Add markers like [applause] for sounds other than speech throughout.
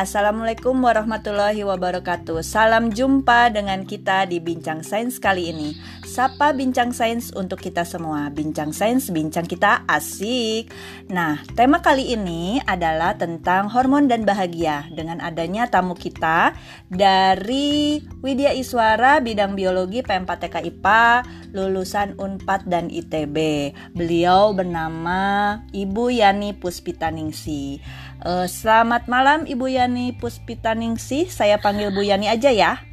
Assalamualaikum warahmatullahi wabarakatuh. Salam jumpa dengan kita di Bincang Sains kali ini Sapa Bincang Sains untuk kita semua. Bincang Sains, bincang kita asik. Nah, tema kali ini adalah tentang hormon dan bahagia. Dengan adanya tamu kita dari Widya Iswara Bidang Biologi PM4TK IPA Lulusan UNPAD dan ITB Beliau bernama Ibu Yani Puspitaningsi Uh, selamat malam Ibu Yani Puspitaningsih. Saya panggil Bu Yani aja ya.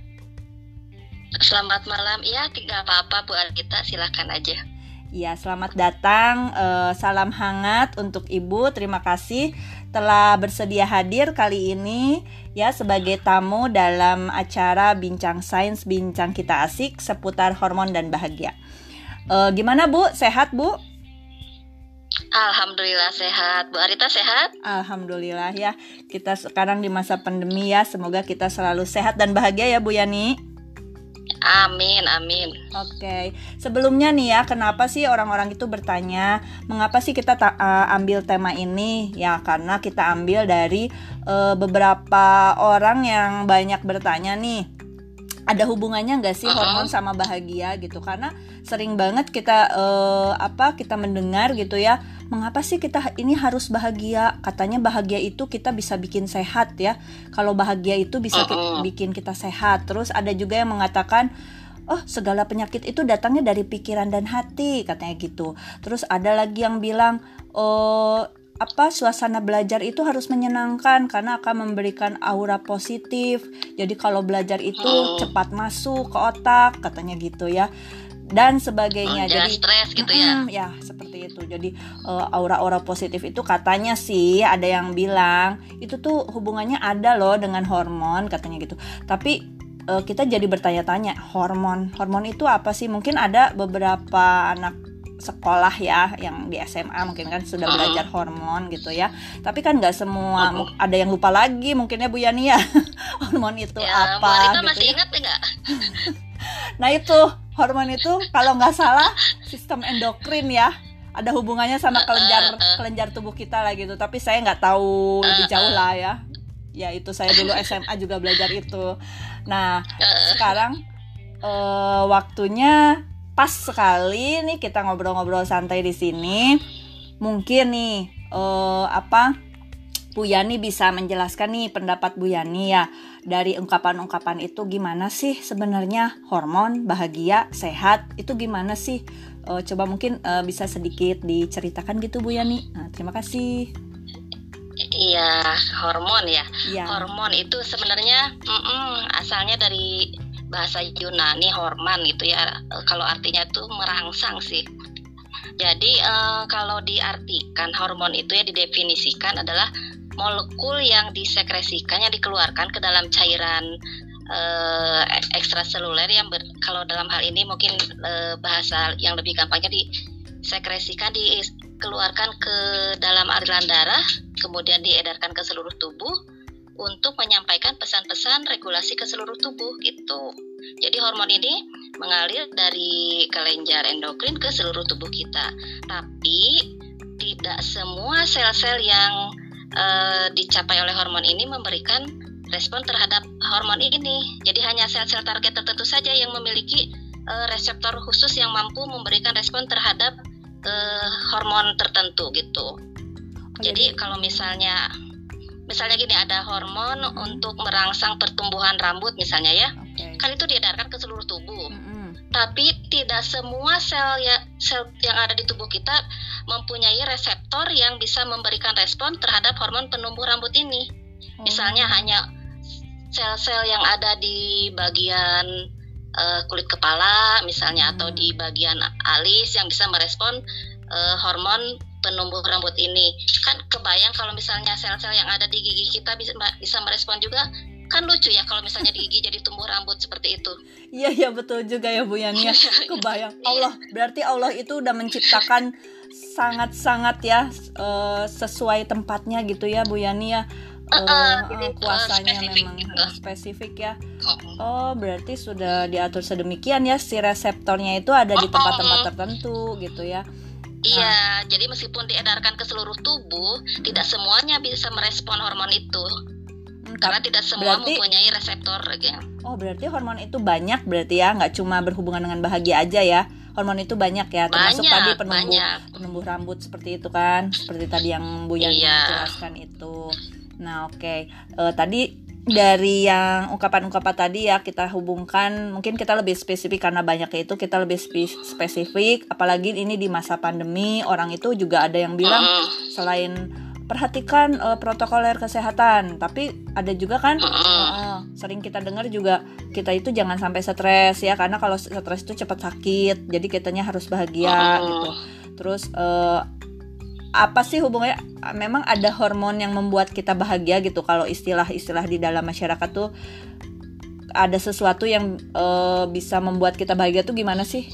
Selamat malam. Iya, tidak apa-apa Bu Alita, silakan aja. Ya, selamat datang. Uh, salam hangat untuk Ibu. Terima kasih telah bersedia hadir kali ini ya sebagai tamu dalam acara Bincang Sains Bincang Kita Asik seputar hormon dan bahagia. Uh, gimana Bu? Sehat Bu? Alhamdulillah sehat. Bu Arita sehat? Alhamdulillah ya. Kita sekarang di masa pandemi ya. Semoga kita selalu sehat dan bahagia ya Bu Yani. Amin, amin. Oke, sebelumnya nih ya, kenapa sih orang-orang itu bertanya, mengapa sih kita uh, ambil tema ini? Ya, karena kita ambil dari uh, beberapa orang yang banyak bertanya nih, ada hubungannya nggak sih uh -huh. hormon sama bahagia gitu? Karena sering banget kita uh, apa kita mendengar gitu ya mengapa sih kita ini harus bahagia? Katanya bahagia itu kita bisa bikin sehat ya. Kalau bahagia itu bisa kita, bikin kita sehat. Terus ada juga yang mengatakan oh segala penyakit itu datangnya dari pikiran dan hati katanya gitu. Terus ada lagi yang bilang oh apa suasana belajar itu harus menyenangkan karena akan memberikan aura positif. Jadi kalau belajar itu cepat masuk ke otak katanya gitu ya dan sebagainya. Oh, jadi stres gitu ya. ya, seperti itu. Jadi uh, aura-aura positif itu katanya sih ada yang bilang itu tuh hubungannya ada loh dengan hormon katanya gitu. Tapi uh, kita jadi bertanya-tanya, hormon. Hormon itu apa sih? Mungkin ada beberapa anak sekolah ya yang di SMA mungkin kan sudah belajar hormon gitu ya. Tapi kan nggak semua uh ada yang lupa lagi mungkinnya Bu Yani ya. [laughs] Hormon itu ya, apa gitu masih ya. ingat enggak [laughs] nah itu hormon itu kalau nggak salah sistem endokrin ya. Ada hubungannya sama kelenjar kelenjar tubuh kita lah gitu. Tapi saya nggak tahu lebih jauh lah ya. Ya itu saya dulu SMA juga belajar itu. Nah sekarang uh, waktunya pas sekali nih kita ngobrol-ngobrol santai di sini mungkin nih uh, apa Bu Yani bisa menjelaskan nih pendapat Bu Yani ya dari ungkapan-ungkapan itu gimana sih sebenarnya hormon bahagia sehat itu gimana sih? Uh, coba mungkin uh, bisa sedikit diceritakan gitu Bu Yani. Nah, terima kasih. Iya hormon ya. ya hormon itu sebenarnya mm -mm, asalnya dari bahasa Yunani hormon gitu ya. Kalau artinya tuh merangsang sih. Jadi uh, kalau diartikan hormon itu ya didefinisikan adalah molekul yang disekresikan yang dikeluarkan ke dalam cairan uh, ekstraseluler yang ber, kalau dalam hal ini mungkin uh, bahasa yang lebih gampangnya disekresikan dikeluarkan ke dalam aliran darah kemudian diedarkan ke seluruh tubuh untuk menyampaikan pesan-pesan regulasi ke seluruh tubuh gitu. Jadi hormon ini mengalir dari kelenjar endokrin ke seluruh tubuh kita. Tapi tidak semua sel-sel yang uh, dicapai oleh hormon ini memberikan respon terhadap hormon ini. Jadi hanya sel-sel target tertentu saja yang memiliki uh, reseptor khusus yang mampu memberikan respon terhadap uh, hormon tertentu gitu. Jadi kalau misalnya misalnya gini ada hormon hmm. untuk merangsang pertumbuhan rambut misalnya ya, okay. kan itu diedarkan ke seluruh tubuh. Hmm tapi tidak semua sel ya sel yang ada di tubuh kita mempunyai reseptor yang bisa memberikan respon terhadap hormon penumbuh rambut ini. Oh. Misalnya hanya sel-sel yang ada di bagian uh, kulit kepala misalnya hmm. atau di bagian alis yang bisa merespon uh, hormon penumbuh rambut ini. Kan kebayang kalau misalnya sel-sel yang ada di gigi kita bisa bisa merespon juga kan lucu ya kalau misalnya di gigi jadi tumbuh rambut seperti itu. Iya iya betul juga ya Bu Yani ya. [laughs] Kebayang. Allah berarti Allah itu udah menciptakan sangat-sangat ya uh, sesuai tempatnya gitu ya Bu Yani ya. Uh, uh, uh, kuasanya uh, memang gitu. spesifik ya. Oh, berarti sudah diatur sedemikian ya si reseptornya itu ada di tempat-tempat tertentu gitu ya. Iya, nah. jadi meskipun diedarkan ke seluruh tubuh, tidak semuanya bisa merespon hormon itu. karena tidak semua berarti, mempunyai reseptor ya. Oh, berarti hormon itu banyak berarti ya, nggak cuma berhubungan dengan bahagia aja ya. Hormon itu banyak ya, termasuk banyak, tadi penumbuh banyak. penumbuh rambut seperti itu kan, seperti tadi yang Bu Yani iya. jelaskan itu. Nah, oke. Okay. Uh, eh, tadi dari yang ungkapan-ungkapan tadi ya kita hubungkan mungkin kita lebih spesifik karena banyak itu kita lebih spesifik. Apalagi ini di masa pandemi orang itu juga ada yang bilang selain perhatikan uh, protokoler kesehatan. Tapi ada juga kan uh, sering kita dengar juga kita itu jangan sampai stres ya karena kalau stres itu cepat sakit jadi kitanya harus bahagia gitu. Terus uh, apa sih hubungannya memang ada hormon yang membuat kita bahagia gitu kalau istilah-istilah di dalam masyarakat tuh ada sesuatu yang uh, bisa membuat kita bahagia tuh gimana sih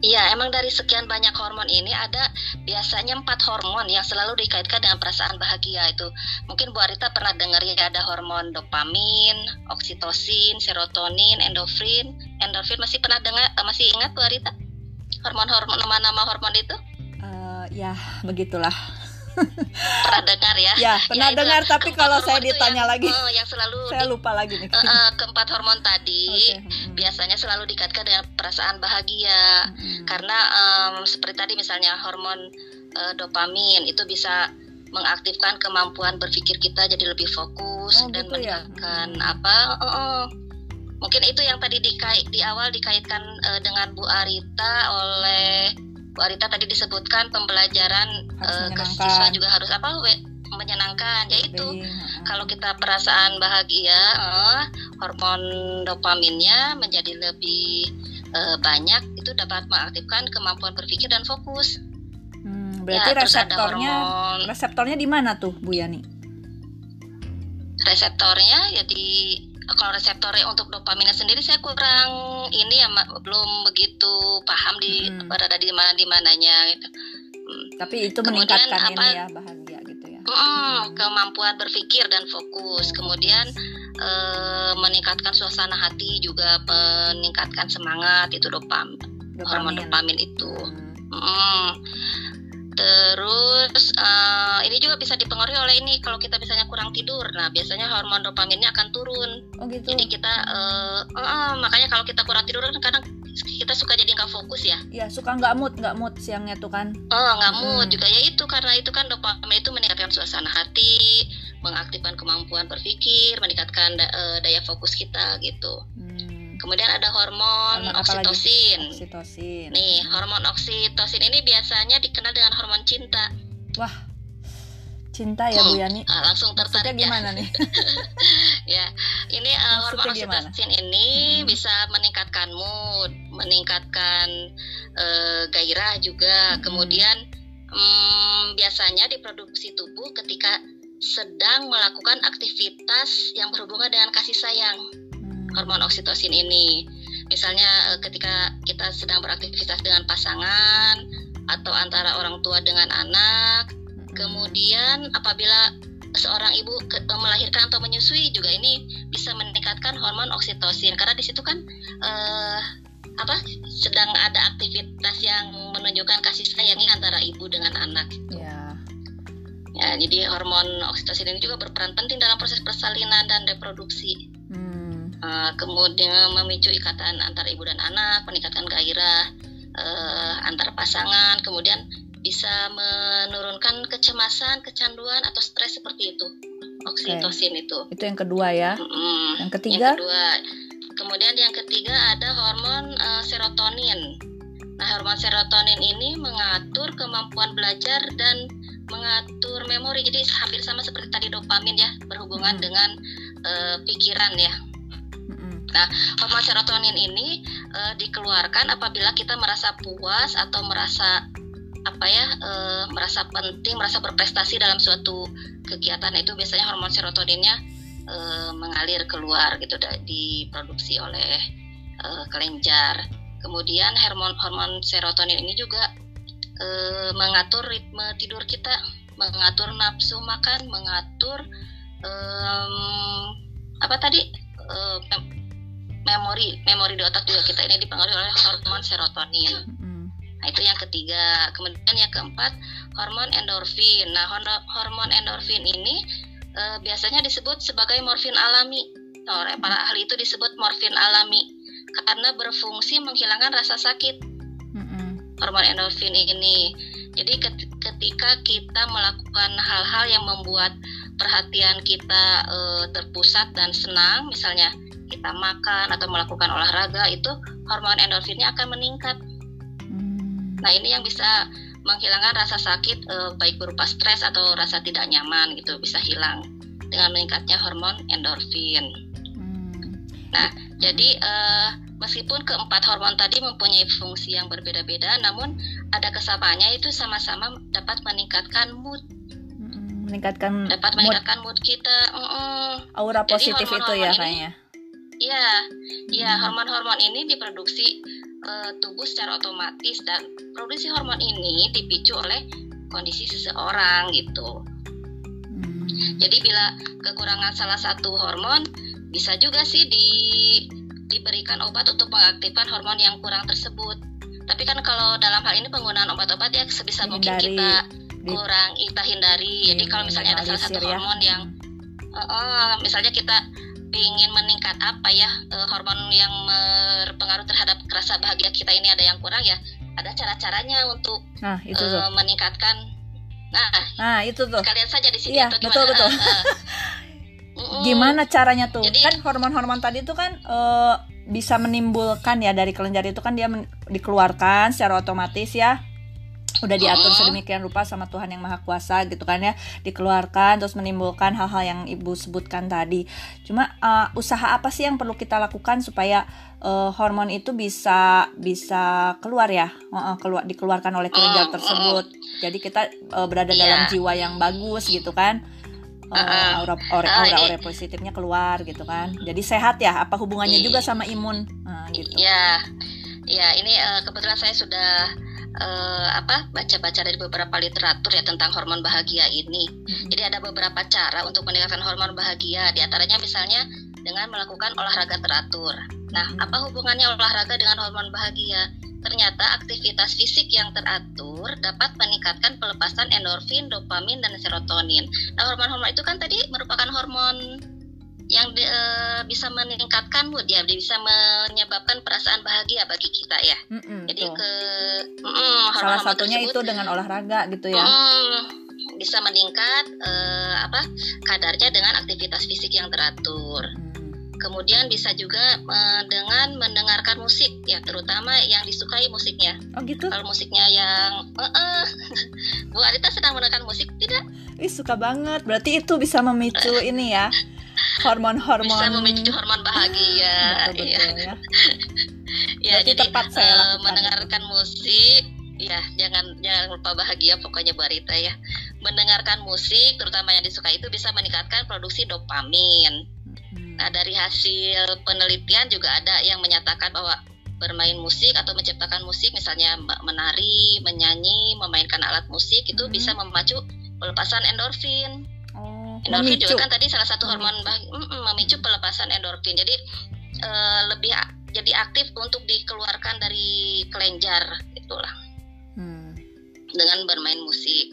Iya, emang dari sekian banyak hormon ini ada biasanya empat hormon yang selalu dikaitkan dengan perasaan bahagia itu. Mungkin Bu Arita pernah dengar ya ada hormon dopamin, oksitosin, serotonin, endorfin. Endorfin masih pernah dengar? Eh, masih ingat Bu Arita? Hormon-hormon nama-nama hormon itu? Ya, begitulah pernah dengar ya? Ya, pernah ya, dengar tapi kalau saya ditanya yang, lagi oh, yang selalu saya lupa lagi nih. Uh, uh, keempat hormon tadi okay. hmm. biasanya selalu dikaitkan dengan perasaan bahagia. Hmm. Karena um, seperti tadi misalnya hormon uh, dopamin itu bisa mengaktifkan kemampuan berpikir kita jadi lebih fokus oh, dan gitu ya? meningkatkan ya? hmm. apa? Uh, uh, mungkin itu yang tadi dikait di awal dikaitkan uh, dengan Bu Arita oleh Bu Arita tadi disebutkan pembelajaran uh, ke siswa juga harus apa we, menyenangkan yaitu kalau kita perasaan bahagia uh, hormon dopaminnya menjadi lebih uh, banyak itu dapat mengaktifkan kemampuan berpikir dan fokus. Hmm, berarti ya, reseptornya hormon, reseptornya di mana tuh Bu Yani? Reseptornya ya di kalau reseptornya untuk dopaminnya sendiri saya kurang ini ya belum begitu paham di hmm. berada di mana di mananya gitu. Hmm. Tapi itu Kemudian, meningkatkan apa, ini ya bahagia gitu ya. Mm, hmm. kemampuan berpikir dan fokus. Kemudian eh, meningkatkan suasana hati juga meningkatkan semangat itu dopam dopamin. hormon dopamin itu. Hmm. Hmm. Terus uh, ini juga bisa dipengaruhi oleh ini kalau kita misalnya kurang tidur. Nah, biasanya hormon dopaminnya akan turun. Oh gitu. Jadi kita uh, uh, makanya kalau kita kurang tidur kan kadang kita suka jadi nggak fokus ya. Iya, suka nggak mood, nggak mood siangnya tuh kan. Oh, nggak mood hmm. juga ya itu karena itu kan dopamin itu meningkatkan suasana hati, mengaktifkan kemampuan berpikir, meningkatkan da uh, daya fokus kita gitu. Hmm. Kemudian ada hormon oksitosin. Oksitosin. Nih, hormon oksitosin ini biasanya dikenal dengan hormon cinta. Wah, cinta ya hmm. Bu Yani. Nah, langsung tertarik Maksudnya gimana ya. nih? [laughs] ya, ini uh, hormon oksitosin ini hmm. bisa meningkatkan mood, meningkatkan uh, gairah juga. Hmm. Kemudian um, biasanya diproduksi tubuh ketika sedang melakukan aktivitas yang berhubungan dengan kasih sayang hormon oksitosin ini. Misalnya eh, ketika kita sedang beraktivitas dengan pasangan atau antara orang tua dengan anak, kemudian apabila seorang ibu ke, eh, melahirkan atau menyusui juga ini bisa meningkatkan hormon oksitosin karena di situ kan uh, apa sedang ada aktivitas yang menunjukkan kasih sayangnya antara ibu dengan anak. Ya. Ya, jadi hormon oksitosin ini juga berperan penting dalam proses persalinan dan reproduksi. Uh, kemudian memicu ikatan antar ibu dan anak, peningkatan gairah uh, antar pasangan, kemudian bisa menurunkan kecemasan, kecanduan atau stres seperti itu. Oksitosin okay. itu. Itu yang kedua ya. Mm -hmm. Yang ketiga? Yang kedua. Kemudian yang ketiga ada hormon uh, serotonin. Nah, hormon serotonin ini mengatur kemampuan belajar dan mengatur memori. Jadi hampir sama seperti tadi dopamin ya, berhubungan hmm. dengan uh, pikiran ya. Nah, hormon serotonin ini uh, dikeluarkan apabila kita merasa puas atau merasa apa ya, uh, merasa penting, merasa berprestasi dalam suatu kegiatan itu biasanya hormon serotoninnya uh, mengalir keluar gitu diproduksi oleh uh, kelenjar. Kemudian hormon hormon serotonin ini juga uh, mengatur ritme tidur kita, mengatur nafsu makan, mengatur um, apa tadi memori memori di otak juga kita ini dipengaruhi oleh hormon serotonin. Nah itu yang ketiga. Kemudian yang keempat hormon endorfin. Nah hormon endorfin ini uh, biasanya disebut sebagai morfin alami. Oleh para ahli itu disebut morfin alami karena berfungsi menghilangkan rasa sakit. Mm-hmm. Hormon endorfin ini. Jadi ketika kita melakukan hal-hal yang membuat perhatian kita uh, terpusat dan senang, misalnya kita makan atau melakukan olahraga, itu hormon endorfinnya akan meningkat. Hmm. Nah ini yang bisa menghilangkan rasa sakit uh, baik berupa stres atau rasa tidak nyaman gitu bisa hilang dengan meningkatnya hormon endorfin. Hmm. Nah jadi uh, meskipun keempat hormon tadi mempunyai fungsi yang berbeda-beda, namun ada kesamaannya itu sama-sama dapat meningkatkan mood hmm, meningkatkan dapat meningkatkan mood, mood kita mm -mm. aura positif Jadi, itu ya kayaknya Iya, iya hormon-hormon ini diproduksi uh, tubuh secara otomatis dan produksi hormon ini dipicu oleh kondisi seseorang gitu. Hmm. Jadi bila kekurangan salah satu hormon bisa juga sih di diberikan obat untuk mengaktifkan hormon yang kurang tersebut. Tapi kan kalau dalam hal ini penggunaan obat-obat ya sebisa hindari, mungkin kita kurang kita hindari. Jadi kalau misalnya ada salah satu ya. hormon yang uh, uh, misalnya kita ingin meningkat apa ya uh, hormon yang berpengaruh terhadap rasa bahagia kita ini ada yang kurang ya ada cara-caranya untuk nah, itu uh, meningkatkan. Nah nah itu tuh. kalian saja di sini iya, betul betul. [laughs] Gimana caranya tuh? Jadi, kan hormon-hormon tadi itu kan uh, bisa menimbulkan ya dari kelenjar itu kan dia dikeluarkan secara otomatis ya udah diatur sedemikian rupa sama Tuhan yang Maha Kuasa gitu kan ya. Dikeluarkan terus menimbulkan hal-hal yang ibu sebutkan tadi. Cuma uh, usaha apa sih yang perlu kita lakukan supaya uh, hormon itu bisa bisa keluar ya? Uh, keluar dikeluarkan oleh kelenjar tersebut. jadi kita uh, berada yeah. dalam jiwa yang bagus gitu kan. Uh, aura aura, aura, aura positifnya keluar gitu kan. Jadi sehat ya apa hubungannya juga sama imun? Uh, gitu. Ya ya ini uh, kebetulan saya sudah uh, apa baca-baca dari beberapa literatur ya tentang hormon bahagia ini. Hmm. Jadi ada beberapa cara untuk meningkatkan hormon bahagia. Di antaranya misalnya dengan melakukan olahraga teratur. Nah, hmm. apa hubungannya olahraga dengan hormon bahagia? Ternyata aktivitas fisik yang teratur dapat meningkatkan pelepasan endorfin, dopamin, dan serotonin. Nah, hormon-hormon itu kan tadi merupakan hormon yang de, uh, bisa meningkatkan mood ya, bisa menyebabkan perasaan bahagia bagi kita ya. Mm-mm, Jadi ke mm, salah satunya tersebut, itu dengan olahraga gitu ya. Mm, bisa meningkat uh, apa kadarnya dengan aktivitas fisik yang teratur. Kemudian bisa juga uh, dengan mendengarkan musik ya, terutama yang disukai musiknya. Oh gitu. Kalau musiknya yang uh, uh, [laughs] Bu Arita sedang mendengarkan musik tidak? Ih suka banget. Berarti itu bisa memicu [laughs] ini ya hormon-hormon bisa memicu hormon bahagia betul, betul, ya. [laughs] ya. ya jadi tepat saya uh, mendengarkan musik ya jangan jangan lupa bahagia pokoknya Bu Arita ya mendengarkan musik terutama yang disukai itu bisa meningkatkan produksi dopamin hmm. nah dari hasil penelitian juga ada yang menyatakan bahwa bermain musik atau menciptakan musik misalnya menari menyanyi memainkan alat musik itu hmm. bisa memacu pelepasan endorfin endorfin memicu. juga kan tadi salah satu hormon memicu pelepasan endorfin jadi uh, lebih jadi aktif untuk dikeluarkan dari kelenjar itulah hmm. dengan bermain musik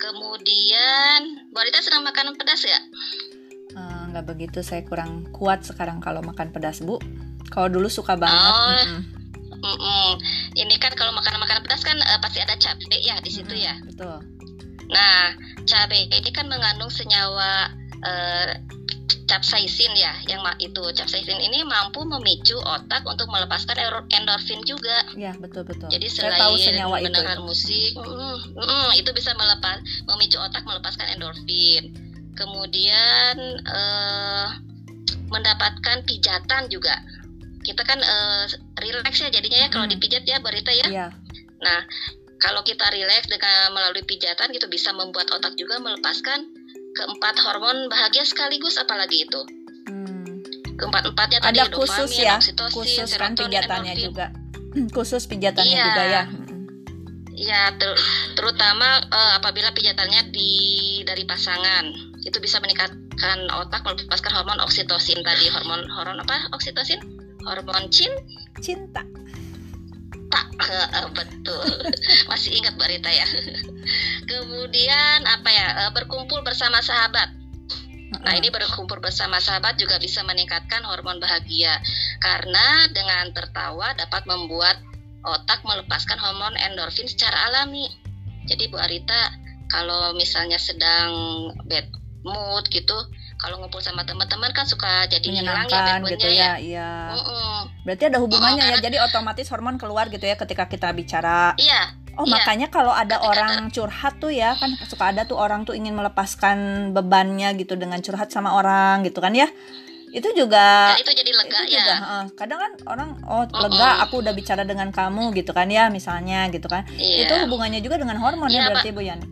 kemudian Bu Rita sedang makan pedas ya uh, nggak begitu saya kurang kuat sekarang kalau makan pedas bu kalau dulu suka banget oh. mm -mm. Mm -mm. Ini kan kalau makanan-makanan pedas kan uh, pasti ada cabai ya di situ mm -hmm. ya. Betul. Nah, cabai ini kan mengandung senyawa uh, capsaicin ya, yang itu capsaicin ini mampu memicu otak untuk melepaskan endorfin juga. Ya betul betul. Jadi selain tahu senyawa mendengar itu. musik, mm, mm, itu bisa melepas memicu otak melepaskan endorfin. Kemudian uh, mendapatkan pijatan juga. Kita kan uh, relax ya jadinya ya kalau dipijat ya berita ya. Iya. Nah, kalau kita rileks dengan melalui pijatan gitu bisa membuat otak juga melepaskan keempat hormon bahagia sekaligus apalagi itu. Hmm. Keempat empatnya tadi ada khusus dopamin, ya, oksitosin, khusus kan pijatannya endorfin. juga. [clears throat] khusus pijatannya iya. juga ya. Iya, ter terutama uh, apabila pijatannya di dari pasangan itu bisa meningkatkan otak melepaskan hormon oksitosin tadi hormon hormon apa oksitosin hormon cin cinta tak [laughs] betul. [laughs] Masih ingat Mbak Rita ya. [laughs] Kemudian apa ya eh, berkumpul bersama sahabat. Nah, ini berkumpul bersama sahabat juga bisa meningkatkan hormon bahagia. Karena dengan tertawa dapat membuat otak melepaskan hormon endorfin secara alami. Jadi Bu Arita, kalau misalnya sedang bad mood gitu, kalau ngumpul sama teman-teman kan suka jadi hilang ya gitu ya. ya. Iya. Mm -mm. Berarti ada hubungannya mm -mm, ya. Jadi otomatis hormon keluar gitu ya ketika kita bicara. Iya. Oh iya. makanya kalau ada Ketika orang ter... curhat tuh ya kan suka ada tuh orang tuh ingin melepaskan bebannya gitu dengan curhat sama orang gitu kan ya itu juga Dan itu jadi lega itu ya juga, uh, kadang kan orang oh lega aku udah bicara dengan kamu gitu kan ya misalnya gitu kan iya. itu hubungannya juga dengan hormon ya, ya berarti Bu Yani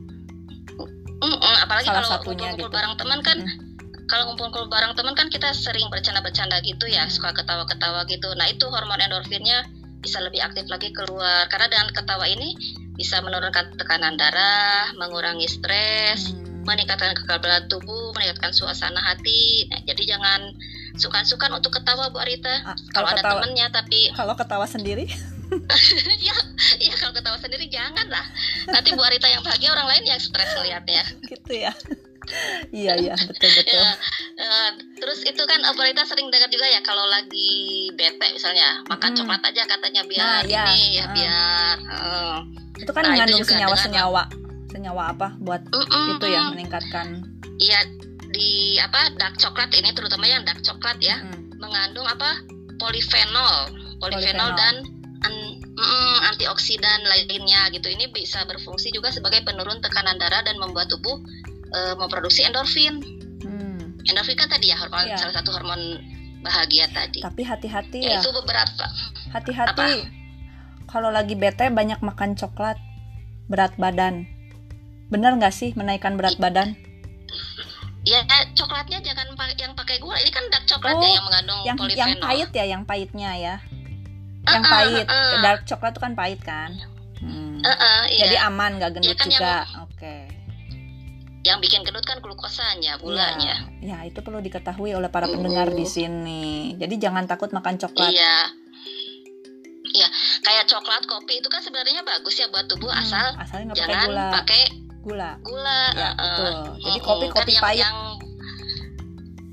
mm -mm, apalagi Salah kalau satunya -kumpul gitu. bareng teman kan mm. Kalau ngumpul-ngumpul bareng teman kan kita sering bercanda-bercanda gitu ya suka ketawa-ketawa gitu nah itu hormon endorfinnya bisa lebih aktif lagi keluar karena dengan ketawa ini bisa menurunkan tekanan darah, mengurangi stres, hmm. meningkatkan kekebalan tubuh, meningkatkan suasana hati. Nah, jadi jangan sukan-sukan untuk ketawa Bu Arita. Ah, kalau, kalau ada temennya tapi [laughs] kalau ketawa sendiri [laughs] ya, ya kalau ketawa sendiri jangan lah. Nanti Bu Arita yang bahagia orang lain yang stres lihatnya. Gitu ya iya iya [laughs] betul betul ya, uh, terus itu kan operator sering dengar juga ya kalau lagi bete misalnya makan hmm. coklat aja katanya biar nah, iya. ini ya uh. biar uh, itu kan nah, mengandung senyawa senyawa senyawa apa buat mm -mm. itu ya meningkatkan iya di apa dark coklat ini terutama yang dark coklat ya mm. mengandung apa polifenol polifenol, polifenol. dan an, mm, antioksidan lainnya gitu ini bisa berfungsi juga sebagai penurun tekanan darah dan membuat tubuh uh, memproduksi endorfin. Hmm. Endorfin kan tadi ya hormon ya. salah satu hormon bahagia tadi. Tapi hati-hati ya. Itu beberapa. Hati-hati. Kalau lagi bete banyak makan coklat, berat badan. Bener nggak sih menaikkan berat I badan? Ya coklatnya jangan yang pakai gula. Ini kan dark coklat oh, ya yang mengandung yang, polifenol. Yang pahit ya, yang pahitnya ya. Yang uh, uh, pahit. Uh, uh. Dark coklat itu kan pahit kan. Hmm. Uh, uh, iya. Jadi aman nggak gendut ya kan juga. Oke. Yang bikin gendut kan glukosanya, gulanya. Ya, ya itu perlu diketahui oleh para pendengar di sini. Jadi jangan takut makan coklat. Iya. Iya, kayak coklat, kopi itu kan sebenarnya bagus ya buat tubuh hmm, asal jangan gula. pakai gula. Gula. Ya, uh, betul. Jadi kopi-kopi kan pahit. Yang,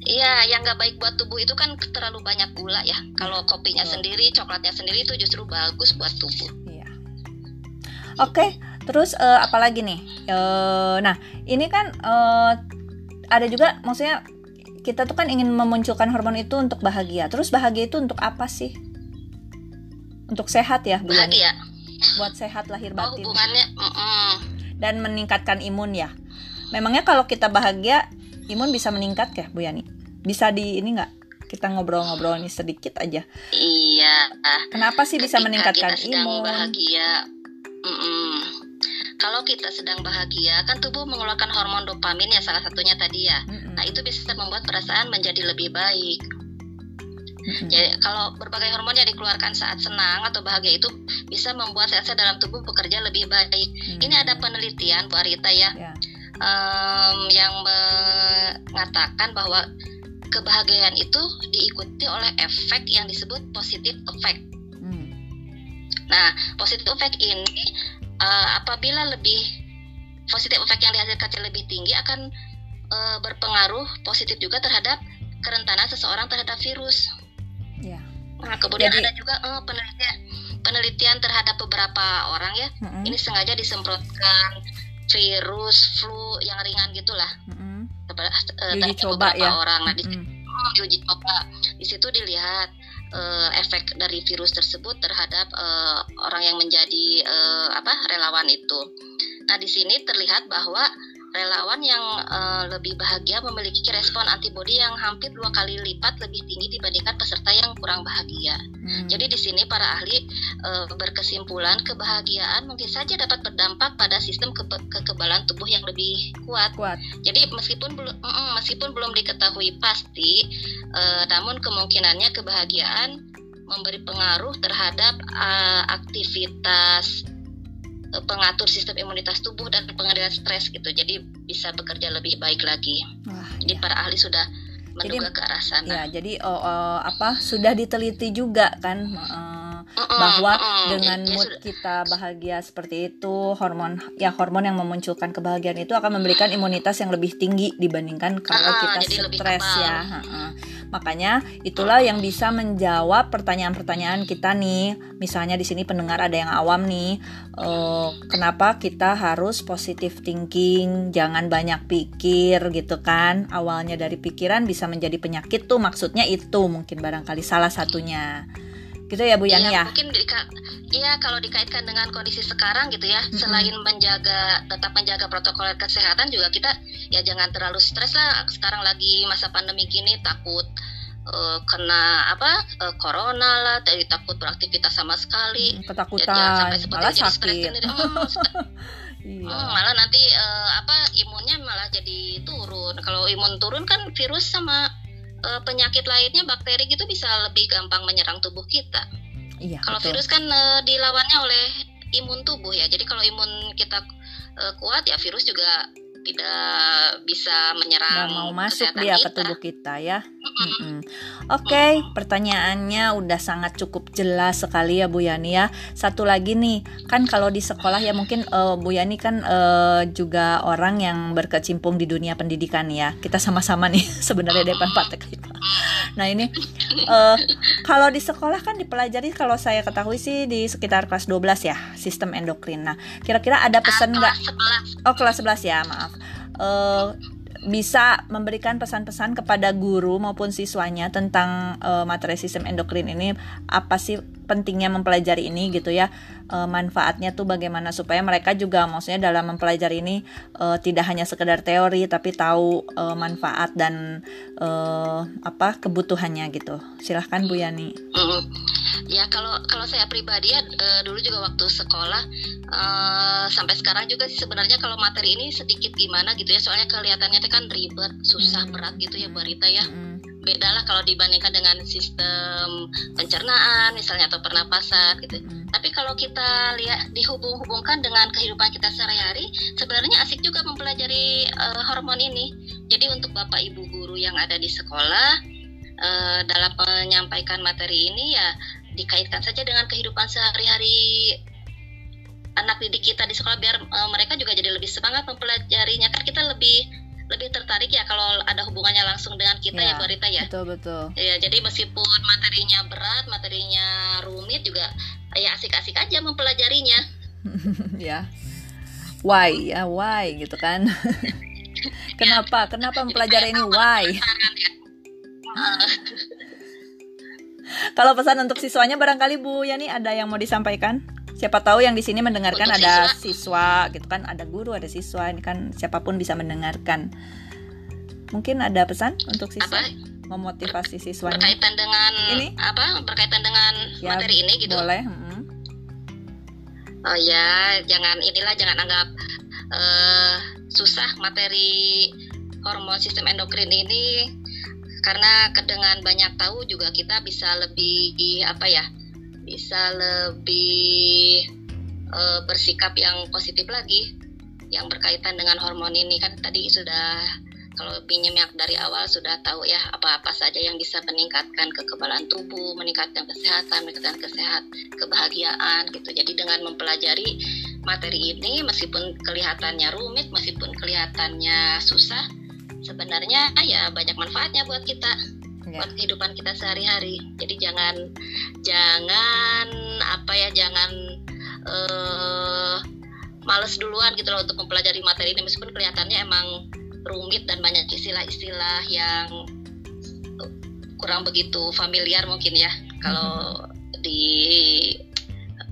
Iya, yang nggak baik buat tubuh itu kan terlalu banyak gula ya. Kalau kopinya oh. sendiri, coklatnya sendiri itu justru bagus buat tubuh. Iya. Oke, okay. Terus uh, apalagi nih? Uh, nah, ini kan uh, ada juga maksudnya kita tuh kan ingin memunculkan hormon itu untuk bahagia. Terus bahagia itu untuk apa sih? Untuk sehat ya, Bu Bahagia. Buat sehat lahir oh, batin. Oh, hubungannya mm -mm. dan meningkatkan imun ya. Memangnya kalau kita bahagia, imun bisa meningkat ya, Bu Yani? Bisa di ini nggak? Kita ngobrol-ngobrol nih sedikit aja. Iya. Kenapa sih bisa meningkatkan kita imun? bahagia. Mm -mm kalau kita sedang bahagia kan tubuh mengeluarkan hormon dopamin ya salah satunya tadi ya. Mm-hmm. Nah itu bisa membuat perasaan menjadi lebih baik. Mm-hmm. Jadi kalau berbagai hormon yang dikeluarkan saat senang atau bahagia itu bisa membuat sel-sel dalam tubuh bekerja lebih baik. Mm-hmm. Ini ada penelitian Bu Arita ya, yeah. um, yang mengatakan bahwa kebahagiaan itu diikuti oleh efek yang disebut positive effect. Mm. Nah, positive effect ini uh, apabila lebih positif efek yang dihasilkan lebih tinggi akan uh, berpengaruh positif juga terhadap kerentanan seseorang terhadap virus. Ya. Nah, kemudian Jadi, ada juga uh, penelitian penelitian terhadap beberapa orang ya. Mm -hmm. Ini sengaja disemprotkan virus flu yang ringan gitulah. Mm -hmm. Uh, coba ya. orang. Nah, di mm -hmm. coba. Di situ dilihat uh, efek dari virus tersebut terhadap uh, orang yang menjadi uh, apa relawan itu. Nah, di sini terlihat bahwa relawan yang uh, lebih bahagia memiliki respon antibodi yang hampir dua kali lipat lebih tinggi dibandingkan peserta yang kurang bahagia. Hmm. Jadi di sini para ahli uh, berkesimpulan kebahagiaan mungkin saja dapat berdampak pada sistem ke kekebalan tubuh yang lebih kuat. kuat. Jadi meskipun belum mm, meskipun belum diketahui pasti, uh, namun kemungkinannya kebahagiaan memberi pengaruh terhadap uh, aktivitas pengatur sistem imunitas tubuh dan pengendalian stres gitu. Jadi bisa bekerja lebih baik lagi. Wah, jadi ya. para ahli sudah menduga jadi, ke arah sana. Ya, jadi oh, oh, apa sudah diteliti juga kan uh, bahwa dengan mood kita bahagia seperti itu hormon ya hormon yang memunculkan kebahagiaan itu akan memberikan imunitas yang lebih tinggi dibandingkan kalau kita stres ya. makanya itulah yang bisa menjawab pertanyaan-pertanyaan kita nih. Misalnya di sini pendengar ada yang awam nih uh, kenapa kita harus positive thinking? Jangan banyak pikir gitu kan. Awalnya dari pikiran bisa menjadi penyakit tuh maksudnya itu mungkin barangkali salah satunya gitu ya Bu Yani ya, ya? Mungkin iya kalau dikaitkan dengan kondisi sekarang gitu ya, mm-hmm. selain menjaga tetap menjaga protokol kesehatan juga kita ya jangan terlalu stres lah. Sekarang lagi masa pandemi gini takut uh, kena apa uh, corona lah, dari takut beraktivitas sama sekali. Hmm, ketakutan, ya, sampai malah jadi sakit. [laughs] Stres, oh, iya. Hmm, malah nanti uh, apa imunnya malah jadi turun. Kalau imun turun kan virus sama uh, penyakit lainnya bakteri gitu bisa lebih gampang menyerang tubuh kita. Iya. Kalau virus kan uh, dilawannya oleh imun tubuh ya. Jadi kalau imun kita uh, kuat ya virus juga tidak bisa menyerang. Gak mau masuk dia kita. ke tubuh kita ya. Mm -mm. Oke, okay, pertanyaannya udah sangat cukup jelas sekali ya Bu Yani ya. Satu lagi nih, kan kalau di sekolah ya mungkin uh, Bu Yani kan uh, juga orang yang berkecimpung di dunia pendidikan ya. Kita sama-sama nih [laughs] sebenarnya depan Pak Nah ini uh, kalau di sekolah kan dipelajari kalau saya ketahui sih di sekitar kelas 12 ya sistem endokrin. Nah kira-kira ada pesan nggak? Oh kelas 11 ya maaf. Uh, bisa memberikan pesan-pesan kepada guru maupun siswanya tentang uh, materi sistem endokrin ini. Apa sih pentingnya mempelajari ini gitu ya uh, manfaatnya tuh bagaimana supaya mereka juga maksudnya dalam mempelajari ini uh, tidak hanya sekedar teori tapi tahu uh, manfaat dan uh, apa kebutuhannya gitu silahkan Bu Yani. Mm-hmm. Ya kalau kalau saya pribadi ya uh, dulu juga waktu sekolah uh, sampai sekarang juga sih sebenarnya kalau materi ini sedikit gimana gitu ya soalnya kelihatannya itu kan ribet susah mm-hmm. berat gitu ya Bu Rita ya. Mm-hmm beda lah kalau dibandingkan dengan sistem pencernaan misalnya atau pernapasan gitu. Hmm. Tapi kalau kita lihat dihubung-hubungkan dengan kehidupan kita sehari-hari, sebenarnya asik juga mempelajari uh, hormon ini. Jadi untuk Bapak Ibu guru yang ada di sekolah uh, dalam menyampaikan materi ini ya dikaitkan saja dengan kehidupan sehari-hari anak didik kita di sekolah biar uh, mereka juga jadi lebih semangat mempelajarinya kan kita lebih lebih tertarik ya kalau ada hubungannya langsung dengan kita ya, ya Bu Rita ya. Betul betul. Ya jadi meskipun materinya berat, materinya rumit juga ya asik-asik aja mempelajarinya. [laughs] ya. Why ya why gitu kan. [laughs] kenapa? Ya, kenapa mempelajari ini why? [laughs] Kalau pesan untuk siswanya barangkali Bu Yani ada yang mau disampaikan? Siapa tahu yang di sini mendengarkan Untuk ada siswa. siswa gitu kan ada guru ada siswa ini kan siapa pun bisa mendengarkan. Mungkin ada pesan untuk siswa? Apa? memotivasi siswanya? Berkaitan dengan ini? apa? Berkaitan dengan ya, materi ini gitu? boleh hmm. oh ya jangan inilah jangan anggap uh, susah materi hormon sistem endokrin ini. Karena dengan banyak tahu juga kita bisa lebih apa ya bisa lebih uh, bersikap yang positif lagi yang berkaitan dengan hormon ini kan tadi sudah kalau yang dari awal sudah tahu ya apa-apa saja yang bisa meningkatkan kekebalan tubuh, meningkatkan kesehatan, meningkatkan kesehat, kebahagiaan gitu. Jadi dengan mempelajari materi ini meskipun kelihatannya rumit, meskipun kelihatannya susah, sebenarnya ya banyak manfaatnya buat kita yeah. buat kehidupan kita sehari-hari. Jadi jangan jangan apa ya jangan uh, males duluan gitu loh untuk mempelajari materi ini meskipun kelihatannya emang rumit dan banyak istilah-istilah yang kurang begitu familiar mungkin ya kalau mm-hmm. di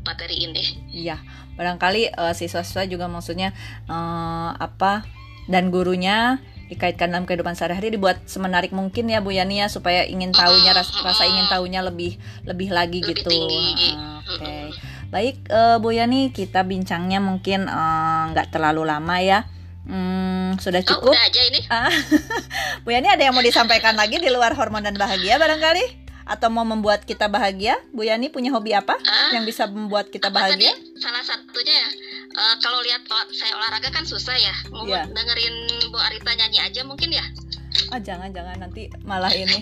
materi ini. Iya, barangkali uh, siswa-siswa juga maksudnya uh, apa dan gurunya dikaitkan dalam kehidupan sehari-hari dibuat semenarik mungkin ya Bu Yani ya supaya ingin tahunya rasa, rasa ingin tahunya lebih lebih lagi lebih gitu. Uh, Oke. Okay. Baik uh, Bu Yani kita bincangnya mungkin eh, nggak uh, terlalu lama ya. Hmm, sudah oh, cukup. Oh, udah aja ini. [laughs] Bu Yani ada yang mau disampaikan lagi di luar hormon dan bahagia barangkali? Atau mau membuat kita bahagia? Bu Yani punya hobi apa uh, yang bisa membuat kita bahagia? Tadi, salah satunya ya uh, kalau lihat saya olahraga kan susah ya. Mau yeah. dengerin Bu Arita nyanyi aja mungkin ya? Ah jangan jangan. Nanti malah ini. [laughs]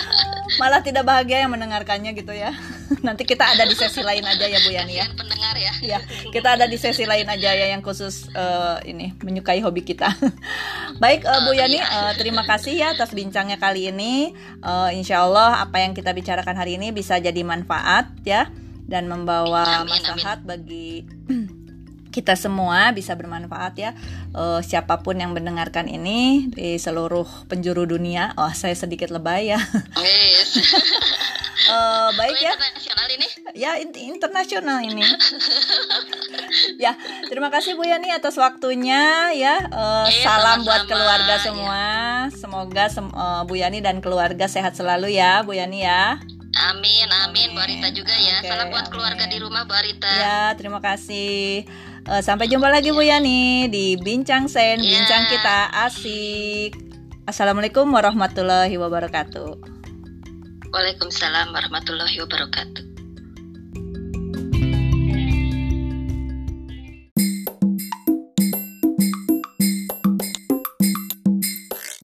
[laughs] Malah tidak bahagia yang mendengarkannya gitu ya. [laughs] Nanti kita ada di sesi lain aja ya Bu Yani ya. Pendengar ya. Ya kita ada di sesi lain aja ya yang khusus uh, ini menyukai hobi kita. Baik uh, Bu Yani uh, terima kasih ya atas bincangnya kali ini. Uh, Insya Allah apa yang kita bicarakan hari ini bisa jadi manfaat ya dan membawa maslahat bagi [clears throat] kita semua bisa bermanfaat ya. Uh, siapa pun yang mendengarkan ini di seluruh penjuru dunia. Oh saya sedikit lebay ya. [laughs] Yes. uh, [laughs] baik ya. internasional ini? Ya internasional ini. [laughs] Ya terima kasih Bu Yani atas waktunya ya. Uh, eh, salam sama buat keluarga semua. Ya. semoga sem uh, Bu Yani dan keluarga sehat selalu ya Bu Yani ya Amin, amin, Bu Arita juga ya. Okay, Salam buat amin. keluarga di rumah Bu Arita. Ya, terima kasih. Uh, sampai jumpa lagi Bu Yani di Bincang Sen, yeah. bincang kita asik. Assalamualaikum warahmatullahi wabarakatuh. Waalaikumsalam warahmatullahi wabarakatuh.